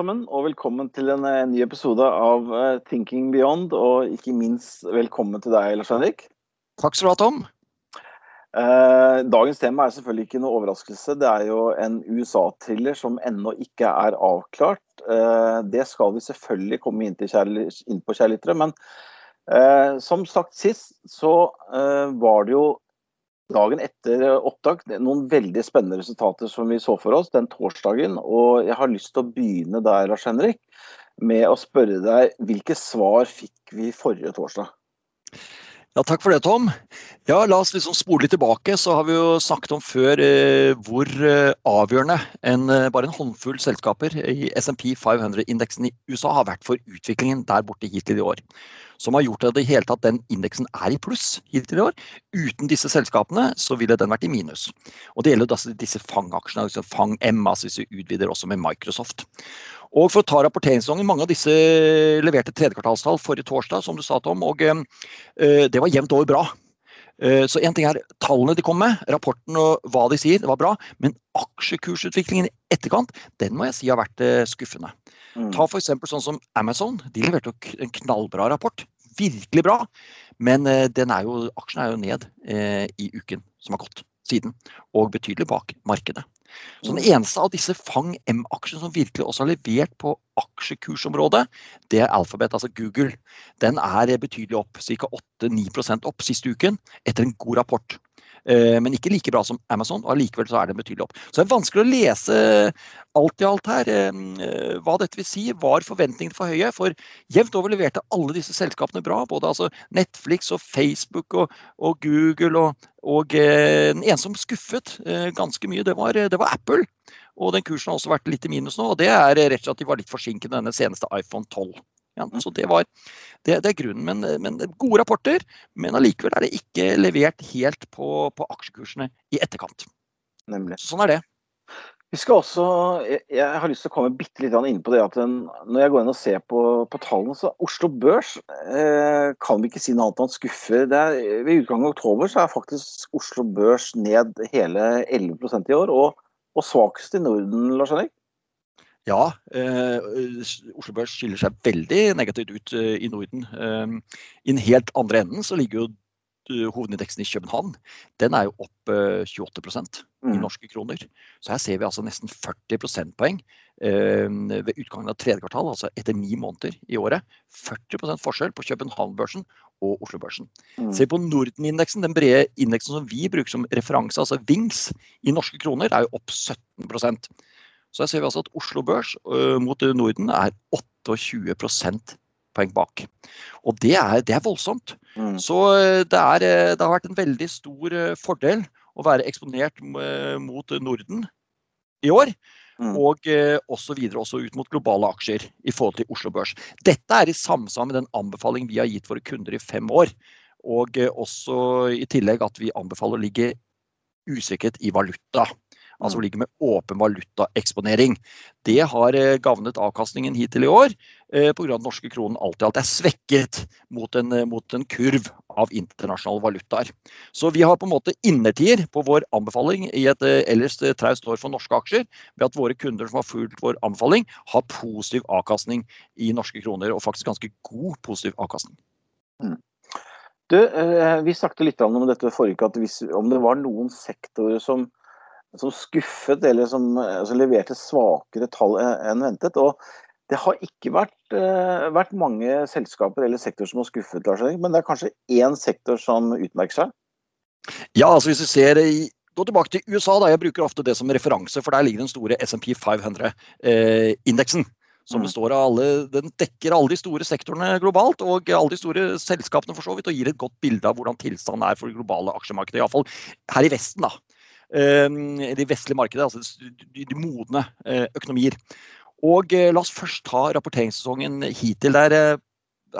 sammen, og velkommen til en eh, ny episode av eh, Thinking Beyond. Og ikke minst velkommen til deg, Lars Henrik. Takk skal du ha, Tom. Eh, dagens tema er selvfølgelig ikke noe overraskelse. Det er jo en USA-thriller som ennå ikke er avklart. Det skal vi selvfølgelig komme inn, inn på, kjærlighetere. Men som sagt sist, så var det jo dagen etter opptak noen veldig spennende resultater som vi så for oss den torsdagen. Og jeg har lyst til å begynne der, Lars Henrik, med å spørre deg hvilke svar fikk vi forrige torsdag? Ja, Takk for det, Tom. Ja, La oss liksom spole litt tilbake. så har Vi jo snakket om før eh, hvor eh, avgjørende en, eh, bare en håndfull selskaper i SMP 500-indeksen i USA har vært for utviklingen der borte hittil i år. Som har gjort at det hele tatt den indeksen er i pluss hittil i år. Uten disse selskapene så ville den vært i minus. Og Det gjelder jo disse Fang-aksjene, altså Fang M, altså hvis vi utvider også med Microsoft. Og for å ta rapporteringssesongen, Mange av disse leverte tredjekvartalstall forrige torsdag, som du sa, Tom. Og uh, det var jevnt over bra. Uh, så en ting er tallene de kom med, rapporten og hva de sier, det var bra. Men aksjekursutviklingen i etterkant, den må jeg si har vært skuffende. Mm. Ta f.eks. sånn som Amazon. De leverte en knallbra rapport. Virkelig bra. Men er jo, aksjen er jo ned i uken som har gått siden, og betydelig bak markedet. Så Den eneste av disse Fang M-aksjene som virkelig også har levert på aksjekursområdet, det er Alphabet, altså Google. Den er betydelig opp, ca. 8-9% opp siste uken etter en god rapport. Eh, men ikke like bra som Amazon, og allikevel så er det betydelig opp. Så det er vanskelig å lese alt i alt her eh, hva dette vil si. Var forventningene for høye? For jevnt over leverte alle disse selskapene bra. Både altså Netflix og Facebook og, og Google. Og, og eh, den ene som skuffet ganske mye, det var, det var Apple. Og den kursen har også vært litt i minus nå. og Det er rett og slett at de var litt forsinket med denne seneste iPhone 12. Ja, så det, var, det, det er grunnen. Men, men, gode rapporter. Men allikevel er det ikke levert helt på, på aksjekursene i etterkant. Nemlig. Sånn er det. Vi skal også, jeg, jeg har lyst til å komme bitte litt inn på det at den, når jeg går inn og ser på, på tallene, så Oslo Børs eh, kan vi ikke si noe annet enn skuffer. Er, ved utgangen av oktober så er faktisk Oslo Børs ned hele 11% i år. Og, og svakest i Norden, Lars Henrik? Ja, eh, Oslo Børs skiller seg veldig negativt ut eh, i Norden. Eh, I den helt andre enden så ligger jo eh, hovedindeksen i København. Den er jo opp 28 eh, i mm. norske kroner. Så her ser vi altså nesten 40 prosentpoeng eh, ved utgangen av tredje kvartal, altså etter ni måneder i året. 40% forskjell på København-børsen og Oslo-børsen. Mm. Ser vi på Norden-indeksen, den brede indeksen som vi bruker som referanse, altså VINGS i norske kroner, er jo opp 17 så her ser vi altså at Oslo Børs uh, mot Norden er 28 poeng bak. Og det er, det er voldsomt. Mm. Så det, er, det, har vært en veldig stor fordel å være eksponert mot Norden i år. Mm. Og også videre også ut mot globale aksjer i forhold til Oslo Børs. Dette er i samsvar med den anbefaling vi har gitt våre kunder i fem år. Og også i tillegg at vi anbefaler å ligge usikkerhet i valuta altså mm. ligger med åpen valutaeksponering. Det har eh, gavnet avkastningen hittil i år eh, pga. den norske kronen alt i alt er svekket mot en, eh, mot en kurv av internasjonale valutaer. Så vi har på en måte innertier på vår anbefaling i et ellers traust år for norske aksjer, ved at våre kunder som har fulgt vår anbefaling, har positiv avkastning i norske kroner, og faktisk ganske god positiv avkastning. Mm. Du, vi snakket litt om dette forrige at hvis, om det var noen sektorer som som skuffet, eller som, som leverte svakere tall enn ventet. og det har ikke vært, uh, vært, mange selskaper eller sektorer som har skuffet, Lars men det er kanskje én sektor som utmerker seg? Ja, altså hvis vi ser i, Gå tilbake til USA. da, Jeg bruker ofte det som referanse, for der ligger den store SMP 500-indeksen. Eh, som mm. består av alle, Den dekker alle de store sektorene globalt og alle de store selskapene for så vidt, og gir et godt bilde av hvordan tilstanden er for det globale aksjemarkedet. Iallfall her i Vesten. da. Ehm, de vestlige markedet, altså de, de modne eh, økonomier. Og eh, La oss først ta rapporteringssesongen hittil. der eh,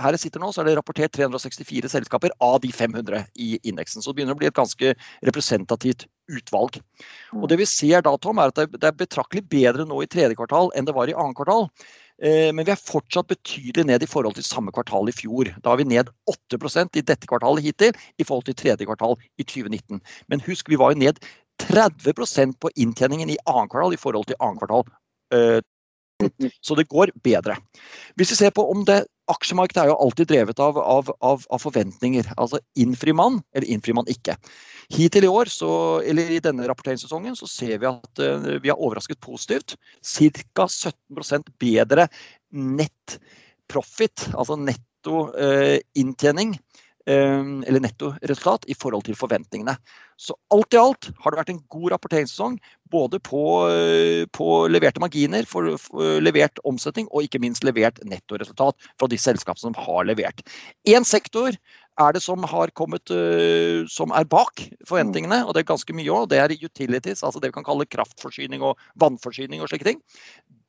her jeg sitter nå, så er det rapportert 364 selskaper av de 500 i indeksen. Så det begynner å bli et ganske representativt utvalg. Og Det vi ser da, Tom, er at det er betraktelig bedre nå i tredje kvartal enn det var i annet kvartal. Men vi er fortsatt betydelig ned i forhold til samme kvartal i fjor. Da er vi ned 8% i dette kvartalet hittil i forhold til tredje kvartal i 2019. Men husk, vi var jo ned 30% på inntjeningen i annet kvartal i forhold til annet kvartal Så det går bedre. Hvis vi ser på om det Aksjemarkedet er jo alltid drevet av, av, av, av forventninger. Altså innfrir man, eller innfrir man ikke. Hittil i år, så, eller i denne rapporteringssesongen, så ser vi at uh, vi har overrasket positivt. Ca. 17% bedre nett profit, altså netto uh, inntjening eller nettoresultat i forhold til forventningene. Så alt i alt har det vært en god rapporteringssesong. Både på, eh, på leverte marginer, for, for, levert omsetning og ikke minst levert nettoresultat fra de selskapene som har levert. Én sektor er det som har kommet som er bak forventningene, og det er ganske mye òg. Det er utilities, altså det vi kan kalle kraftforsyning og vannforsyning og slike ting.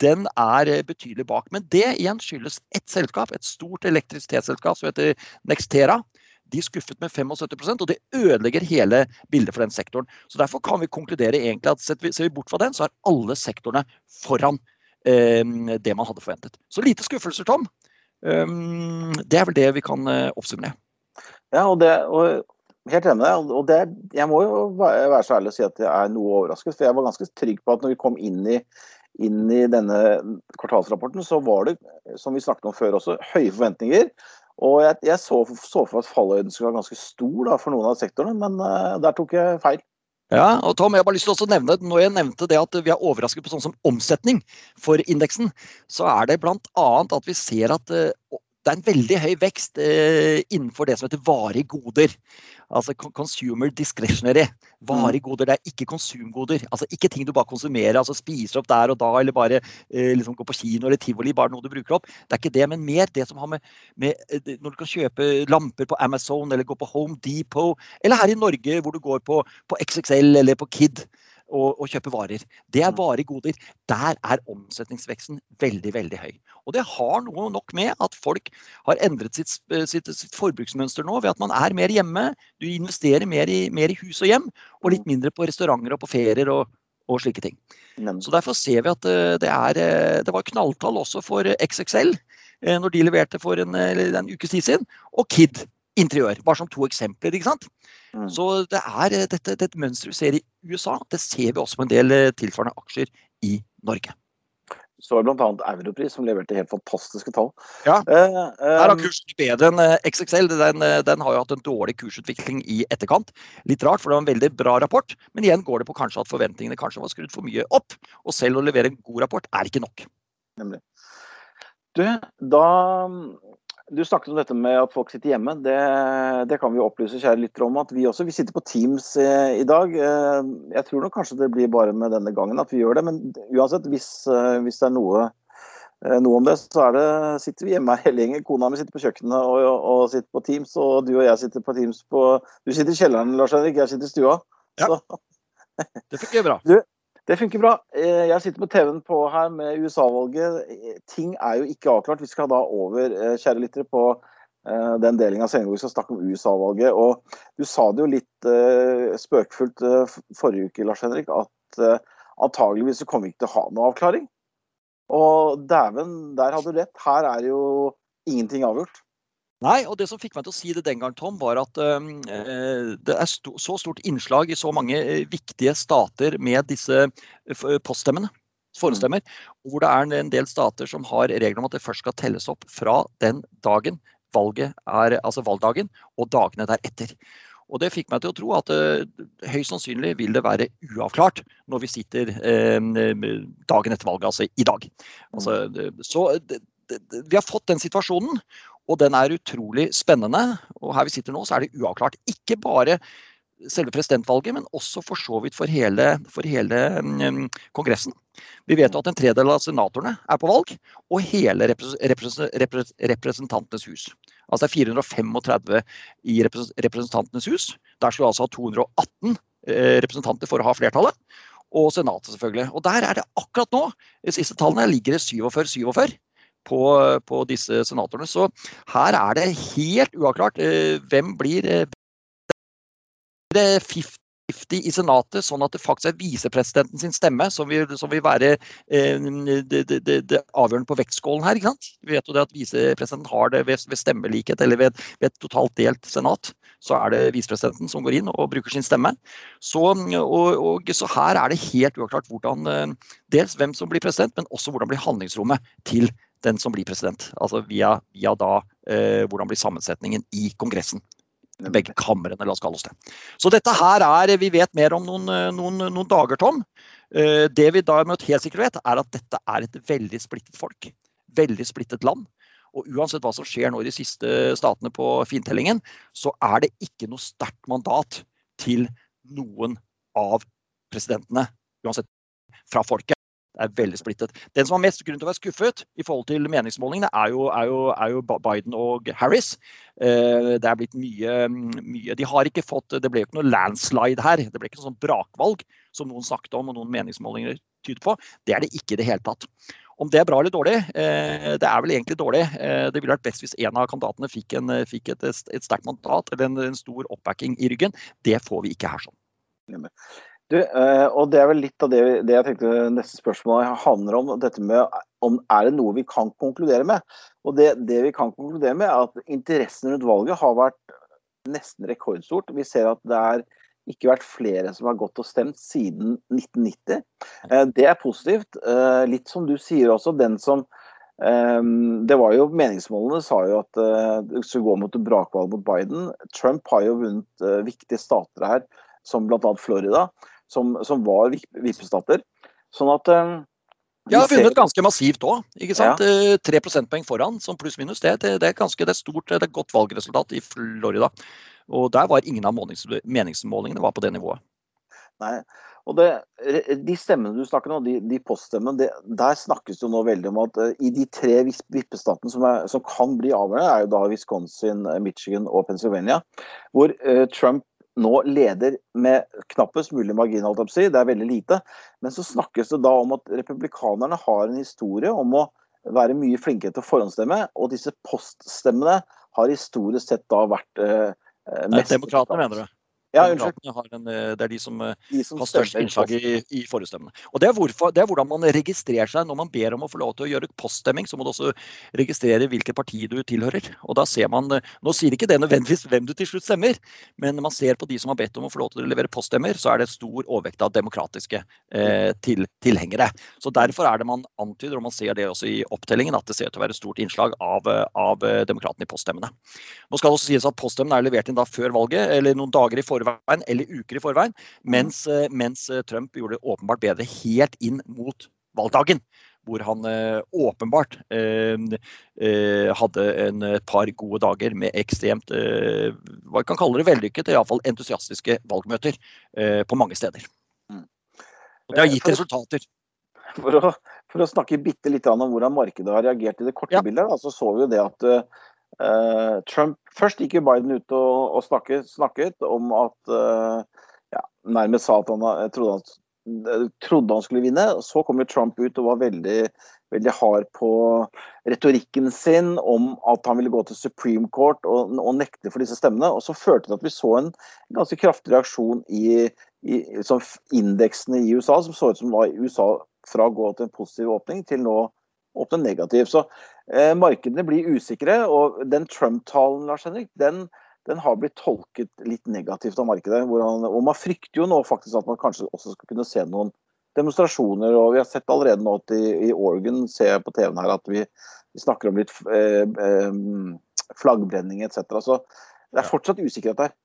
Den er eh, betydelig bak. Men det igjen skyldes ett selskap, et stort elektrisitetsselskap som heter Nextera de skuffet med 75% og det ødelegger hele bildet for den sektoren. Så Derfor kan vi konkludere egentlig at ser vi bort fra den, så er alle sektorene foran eh, det man hadde forventet. Så lite skuffelser, Tom. Um, det er vel det vi kan eh, oppsummere. Ja, og, det, og helt enig. Og det, jeg må jo være så ærlig å si at jeg er noe overrasket. For jeg var ganske trygg på at når vi kom inn i, inn i denne kvartalsrapporten, så var det, som vi snakket om før også, høye forventninger. Og jeg, jeg så, så, for at falløyden skulle være ganske stor da, for noen av sektorene, men uh, der tok jeg feil. Ja, og Tom, jeg har bare lyst til å nevne, Når jeg nevnte det at vi er overrasket på sånn som omsetning for indeksen, så er det bl.a. at vi ser at uh, det er en veldig høy vekst eh, innenfor det som heter varige goder. Altså consumer discretionary. Varegoder, det er ikke konsumgoder. Altså Ikke ting du bare konsumerer, altså spiser opp der og da, eller bare eh, liksom gå på kino eller tivoli, bare noe du bruker opp. Det er ikke det, men mer det som har med, med eh, Når du kan kjøpe lamper på Amazon eller gå på Home Depot, eller her i Norge hvor du går på, på XXL eller på Kid og, og kjøpe varer. Det er mm. varige goder. Der er omsetningsveksten veldig veldig høy. Og det har noe nok med at folk har endret sitt, sitt, sitt forbruksmønster nå ved at man er mer hjemme. Du investerer mer i, mer i, hus og hjem, og litt mm. mindre på restauranter og på ferier og, og slike ting. Så Derfor ser vi at eh, det, er, eh, det var knalltall også for XXL eh, når de leverte for en, en ukes tid siden, og Kid interiør. Bare som to eksempler. ikke sant? Mm. Så det er eh, dette, dette mønsteret vi ser i USA, det ser vi også på en del eh, tilsvarende aksjer i Norge. Så var det bl.a. Europris som leverte helt fantastiske tall. Ja, eh, Her har kursen bedre enn XXL. Den, den, har jo hatt en dårlig kursutvikling i etterkant. Litt rart, for det var en veldig bra rapport. Men igjen går det på kanskje at forventningene kanskje var skrudd for mye opp. Og selv å levere en god rapport er ikke nok. Nemlig. Du, da du snakket om dette med at folk sitter hjemme. Det, det kan vi opplyse kjære lyttere om. at Vi også, vi sitter på Teams eh, i dag. Eh, jeg tror nok kanskje det blir bare med denne gangen at vi gjør det. Men uansett, hvis, eh, hvis det er noe, noe, om det, så det, sitter vi hjemme hele gjengen. Kona mi sitter på kjøkkenet og, og, og, sitter på Teams. Og du og jeg sitter på Teams på Du sitter i kjelleren, Lars Henrik. Jeg sitter i stua. Ja. det funker bra. Du, det funker bra. Eh, jeg sitter med TV-en på her med USA-valget. Ting er jo ikke avklart. Vi skal da over, eh, kjære lyttere, på eh, den delen av sendingen hvor vi skal snakke om USA-valget. Og du sa det jo litt spøkefullt forrige uke, Lars Henrik, at antageligvis så kommer vi ikke til å ha noe avklaring. Og dæven, der hadde du rett. Her er jo ingenting avgjort. Nei, og det som fikk meg til å si det den gang, Tom, var at uh, det er st så stort innslag i så mange uh, viktige stater med disse uh, poststemmene, forestemmer, hvor det er en del stater som har regler om at det først skal telles opp fra den dagen valget er, altså valgdagen, og dagene deretter. Og Det fikk meg til å tro at høyst sannsynlig vil det være uavklart når vi sitter dagen etter valget, altså i dag. Altså, så vi har fått den situasjonen, og den er utrolig spennende. Og her vi sitter nå, så er det uavklart. Ikke bare selve presidentvalget, men også for så vidt for hele, for hele um, Kongressen. Vi vet jo at en tredel av senatorene er på valg, og hele repres repres repres Representantenes hus. Altså det er 435 i Representantenes hus. Der skal vi altså ha 218 eh, representanter for å ha flertallet. Og Senatet, selvfølgelig. Og der er det akkurat nå, de siste tallene, ligger det 47-47 på, på, disse senatorene. Så her er det helt uavklart eh, hvem blir eh, det 50 i Senatet, sånn at det faktisk er visepresidenten sin stemme som vil, som vil være eh, det, det, det, avgjørende på vektskålen her. ikke sant? Vi vet jo det at visepresidenten har det ved, ved stemmelikhet eller ved, ved, et totalt delt senat. så er det visepresidenten som går inn og bruker sin stemme. Så, og, og, så her er det helt uavklart hvordan, dels hvem som blir president, men også hvordan blir handlingsrommet til den som blir president. Altså via, via da eh, hvordan blir sammensetningen i Kongressen. Begge kamrene, la oss kalle oss det. Så dette her er Vi vet mer om noen, eh, noen, noen dager, Tom. Eh, det vi da med helt sikkert vet, er at dette er et veldig splittet folk. Veldig splittet land. Og uansett hva som skjer nå i de siste statene på fintellingen, så er det ikke noe sterkt mandat til noen av presidentene, uansett fra folket. Det er veldig splittet. Den som har mest grunn til å være skuffet i forhold til meningsmålingene, er jo, er jo, er jo Biden og Harris. Eh, det er blitt mye, mye, De har ikke fått Det ble jo ikke noe landslide her. Det ble ikke noe sånn brakvalg som noen snakket om og noen meningsmålinger tyder på. Det er det ikke i det hele tatt. Om det er bra eller dårlig? Eh, det er vel egentlig dårlig. Eh, det ville vært best hvis en av kandidatene fikk, en, fikk et, et, sterkt mandat eller en, en, stor oppbacking i ryggen. Det får vi ikke her sånn. Du, eh, og Det er vel litt av det, det jeg tenkte neste spørsmål handler om. dette med om Er det noe vi kan konkludere med? Og Det, det vi kan konkludere med, er at interessen rundt valget har vært nesten rekordstort. Vi ser at det er ikke vært flere som har gått og stemt siden 1990. Eh, det er positivt. Eh, litt som du sier også, den som det var jo Meningsmålene sa jo at det skulle gå mot brakvalg mot Biden. Trump har jo vunnet viktige stater her, som bl.a. Florida, som, som var vippestater. Sånn at ja, har vunnet ganske massivt òg. Ja. Tre prosentpoeng foran, som pluss-minus. Det, det, det, er ganske, det er stort, det er godt valgresultat i Florida. Og der var ingen av meningsmålingene var på det nivået. Nei, og det, De stemmene du snakker om, de, de poststemmene, der snakkes det jo nå veldig om at uh, i de tre vippestatene som, som, kan bli avgjørende, er jo da Wisconsin, eh, Michigan og Pennsylvania, hvor uh, Trump nå leder med knappest mulig margin. Det er veldig lite. Men så snakkes det da om at republikanerne har en historie om å være mye flinkere til å forhåndsstemme, og disse poststemmene har historisk sett da vært uh, Eh, mest Demokratene, mener du? Ja, en, eh, det er de som, eh, de som har størst innslag i, i forestemmene. Og det er, hvorfor, det er, hvordan man registrerer seg. Når man ber om å få lov til å gjøre poststemming, så må du også registrere hvilket parti du tilhører. Og da ser man, Nå sier ikke det nødvendigvis hvem du til slutt stemmer, men man ser på de som har bedt om å få lov til å levere poststemmer, så er det stor overvekt av demokratiske eh, til, tilhengere. Så Derfor er det man antyder, og man ser det også i opptellingen, at det ser ut til å være et stort innslag av, av demokratene i poststemmene. Nå skal det også sies at Poststemmene er levert inn da før valget, eller noen dager i forveien forveien, eller uker i forveien, mens, eh, mens eh, Trump gjorde det åpenbart bedre helt inn mot valgdagen hvor han eh, åpenbart hadde en par gode dager med ekstremt hva vi kan kalle det vellykket, iallfall entusiastiske valgmøter på mange steder. Mm. Og det har gitt resultater. For å, for å snakke bitte litt om hvordan markedet har reagert i det korte ja. bildet, så så vi jo det at Trump, Først gikk jo Biden ut og, og snakket, snakket, om at uh, ja, Nærmest sa at han trodde han, trodde han, skulle vinne. Så kom jo Trump ut og var veldig, veldig hard på retorikken sin om at han ville gå til Supreme Court og, og nekte for disse stemmene. Og så førte det at vi så en ganske kraftig reaksjon i, i indeksene i USA, som så ut som var i USA fra å gå til en positiv åpning til nå åpne negativ. Så eh, markedene blir usikre, og den Trump-talen Lars Henrik, den, den, har blitt tolket litt negativt av markedet. Han, og man frykter jo nå faktisk at man kanskje også skal kunne se noen demonstrasjoner. og Vi har sett allerede nå at i, i Oregon ser jeg på TV-en her at vi, vi snakker om litt eh, eh, flaggbrenning etc. Så det er fortsatt usikkerhet der.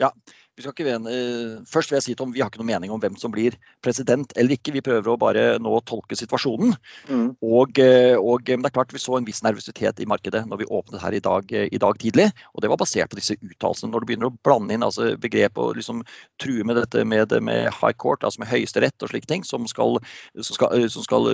Ja, vi skal ikke, uh, først vil jeg si Tom, vi har ikke noe mening om hvem som blir president eller ikke. Vi prøver å bare nå tolke situasjonen. Mm. Og, uh, og, men det er klart vi så en viss nervøsitet i markedet når vi åpnet her i dag, i dag tidlig. Og det var basert på disse uttalelsene. Når du begynner å blande inn altså, begrep og liksom true med dette med, med high court, altså med høyesterett og slike ting, som skal, som skal, som skal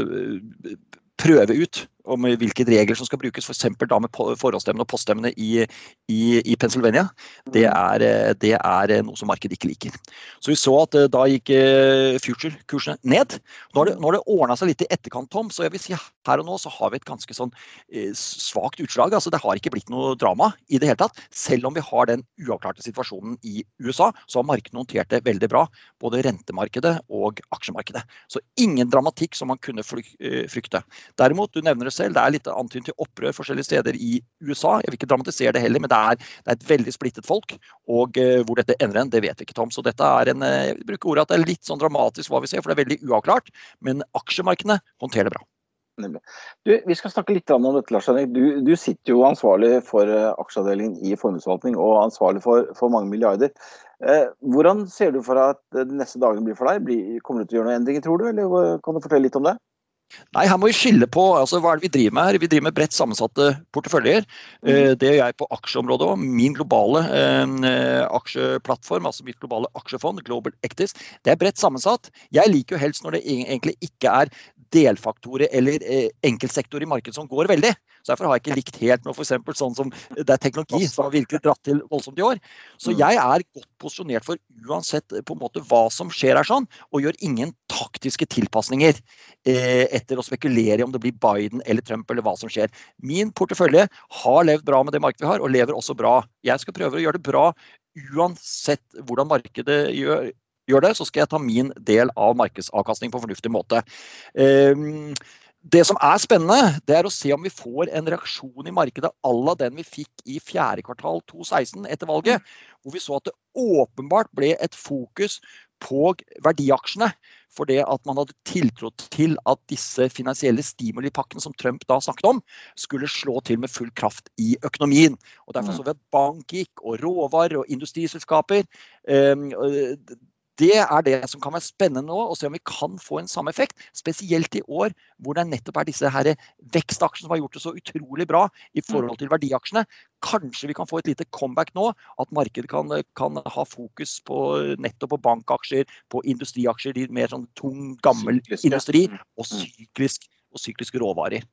prøve ut om hvilke regler som skal brukes, f.eks. da med forhåndsstemmene og poststemmene i, i, i Pennsylvania, det mm. er, det er, noe som markedet ikke liker. Så vi så at eh, da gikk eh, future-kursene ned. Nå har det, nå det ordna seg litt i etterkant, Tom, så jeg vil si her og nå så har vi et ganske sånn eh, svakt utslag. altså Det har ikke blitt noe drama i det hele tatt. Selv om vi har den uavklarte situasjonen i USA, så har markedet notert det veldig bra. Både rentemarkedet og aksjemarkedet. Så ingen dramatikk som man kunne frykte. Derimot, du nevner det selv. Det er litt antydning til opprør forskjellige steder i USA. Jeg vil ikke dramatisere det heller, men det er, det er et veldig splittet folk. Og uh, hvor dette ender hen, det vet vi ikke, Tom. Så dette er en, jeg bruker ordet at det er litt sånn dramatisk hva vi ser, for det er veldig uavklart. Men aksjemarkedene håndterer det bra. Du, vi skal snakke litt om dette, Lars Henrik. Du, du, sitter jo ansvarlig for aksjeavdelingen i formuesforvaltning og ansvarlig for, for mange milliarder. Eh, hvordan ser du for deg at de neste dagene blir for deg? Blir, kommer du til å gjøre noen endringer, tror du? Eller kan du fortelle litt om det? Nei, her må vi skille på altså, hva er det vi driver med her. Vi driver med bredt sammensatte porteføljer. Mm. Eh, det gjør jeg på aksjeområdet òg. Min globale eh, aksjeplattform, altså mitt globale aksjefond, Global Actives, det er bredt sammensatt. Jeg liker jo helst når det egentlig ikke er delfaktorer eller eh, enkeltsektorer i markedet som går veldig. Så Derfor har jeg ikke likt helt noe f.eks. sånn som det er teknologi som har virkelig dratt til voldsomt i år. Så mm. jeg er godt posisjonert for uansett eh, på en måte hva som skjer her, sånn, og gjør ingen taktiske tilpasninger eh, etter å spekulere i om det blir Biden eller Trump eller hva som skjer. Min portefølje har levd bra med det markedet vi har, og lever også bra. Jeg skal prøve å gjøre det bra uansett hvordan markedet gjør, gjør det, så skal jeg ta min del av markedsavkastning på en fornuftig måte. Ehm, det som er spennende, det er å se om vi får en reaksjon i markedet à la den vi fikk i fjerde kvartal 2016 etter valget. Hvor vi så at det åpenbart ble et fokus på verdiaksjene. For det at man hadde tiltro til at disse finansielle stimulipakkene som Trump da snakket om, skulle slå til med full kraft i økonomien. Og Derfor mm. så vi at bank gikk, og råvarer og industriselskaper. Det er det som kan være spennende nå, å se om vi kan få en samme effekt. Spesielt i år hvor det nettopp er disse her vekstaksjene som har gjort det så utrolig bra i mm. forhold til verdiaksjene. Kanskje vi kan få et lite comeback nå. At markedet kan, kan ha fokus på nettopp på bankaksjer, på industriaksjer, de mer sånn tung, gammel industri, mm. og syklisk og sykliske råvarer.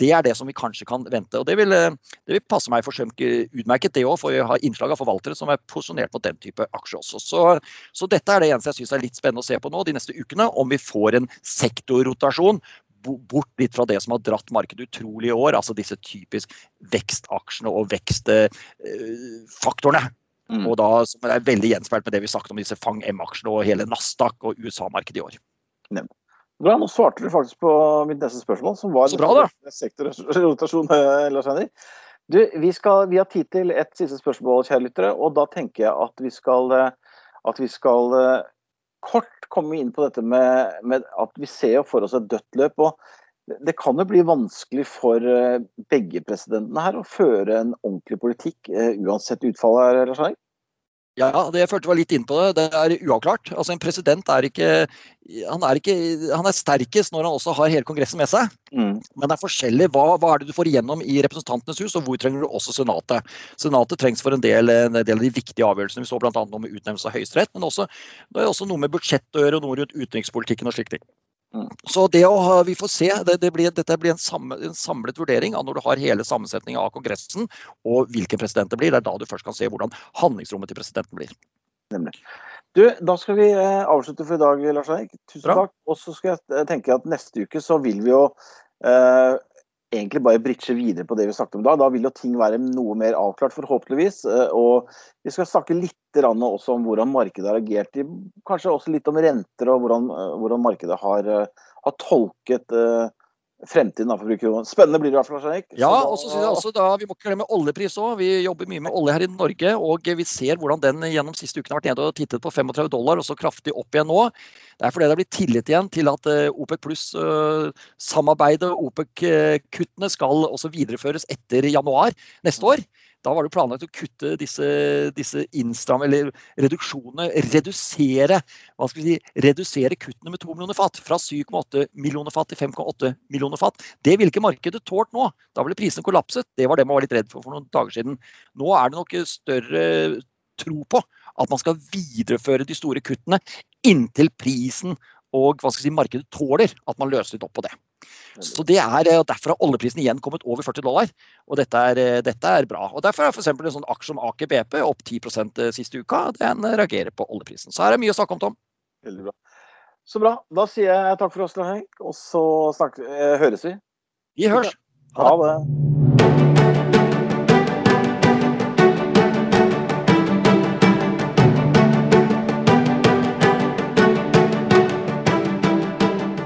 Det er det som vi kanskje kan vente. og Det vil, eh, det vil passe meg for utmerket, det òg, for vi har innslag av forvaltere som er posisjonert mot den type aksjer også. Så, så dette er det eneste jeg syns er litt spennende å se på nå de neste ukene, om vi får en sektorrotasjon bort litt fra det som har dratt markedet utrolig i år, altså disse typisk vekstaksjene og vekstfaktorene. Mm. Og da, som er veldig gjenspeilt med det vi snakket om disse Fang M-aksjene og hele Nasdaq og USA-markedet i år. Nemlig. Bra, nå svarte du faktisk på mitt neste spørsmål, som var Så bra, da. sektorrotasjon. Eh, Lars Henrik. Du, vi, skal, vi, har tid til et siste spørsmål, kjære lyttere. Og da tenker jeg at vi skal, eh, at vi skal eh, kort komme inn på dette med, med, at vi ser for oss et dødt løp. og det kan jo bli vanskelig for begge presidentene her å føre en ordentlig politikk, uansett utfallet. her, Lars Henrik? Ja, det jeg følte var litt inn på det. Det er uavklart. Altså En president er ikke han, er ikke han er sterkest når han også har hele Kongressen med seg. Mm. Men det er forskjellig. Hva, hva, er det du får igjennom i Representantenes hus, og hvor trenger du også Senatet? Senatet trengs for en del, en del av de viktige avgjørelsene. Vi så bl.a. noe med utnevnelse av Høyesterett. Men også, det er også noe med budsjett å gjøre, og noe rundt utenrikspolitikken og slike ting. Så det å, vi får se. Det, det blir, dette blir en, samlet, en, samlet vurdering av når du har hele sammensetningen av Kongressen og hvilken president det blir. Det er da du først kan se hvordan handlingsrommet til presidenten blir. Nemlig. Du, Da skal vi eh, avslutte for i dag, Lars Eik. Tusen Bra. takk. Og så skal jeg tenke at neste uke så vil vi jo eh, egentlig bare bridge videre på det vi snakket om da. Da vil jo ting være noe mer avklart, forhåpentligvis. Eh, og vi skal snakke litt også om hvordan markedet har agert. Kanskje også litt om renter og hvordan, eh, hvordan markedet har, eh, har tolket fremtiden av forbrukerroen. Spennende blir det i hvert fall. Erik. Ja, og så synes jeg også da, Vi må ikke glemme oljepris òg. Vi jobber mye med olje her i Norge. og Vi ser hvordan den gjennom siste uken har vært nede og tittet på 35 dollar, og så kraftig opp igjen nå. Det er fordi det har blitt tillit igjen til at eh, OPEC pluss-samarbeidet og OPEC-kuttene skal også videreføres etter januar neste år. Da var det planlagt å kutte disse, disse innstram, eller reduksjonene, redusere hva skal vi si, redusere kuttene med 2 millioner fat. Fra 7,8 millioner fat til 5,8 millioner fat. Det ville ikke markedet tålt nå. Da ville prisene kollapset. Det var det man var litt redd for for noen dager siden. Nå er det nok større tro på at man skal videreføre de store kuttene inntil prisen og hva skal jeg si, markedet tåler at man løser litt opp på det. Så det er, eh, Derfor har oljeprisen igjen kommet over 40 dollar, og dette er, eh, dette er bra. Og Derfor er f.eks. en sånn aksje som Aker BP opp 10 eh, siste uka. Den reagerer på oljeprisen. Så her er mye å snakke om, Tom. Veldig bra. Så bra. Da sier jeg takk for oss, Henk, og så snakker, høres vi. Vi høres. Ha det.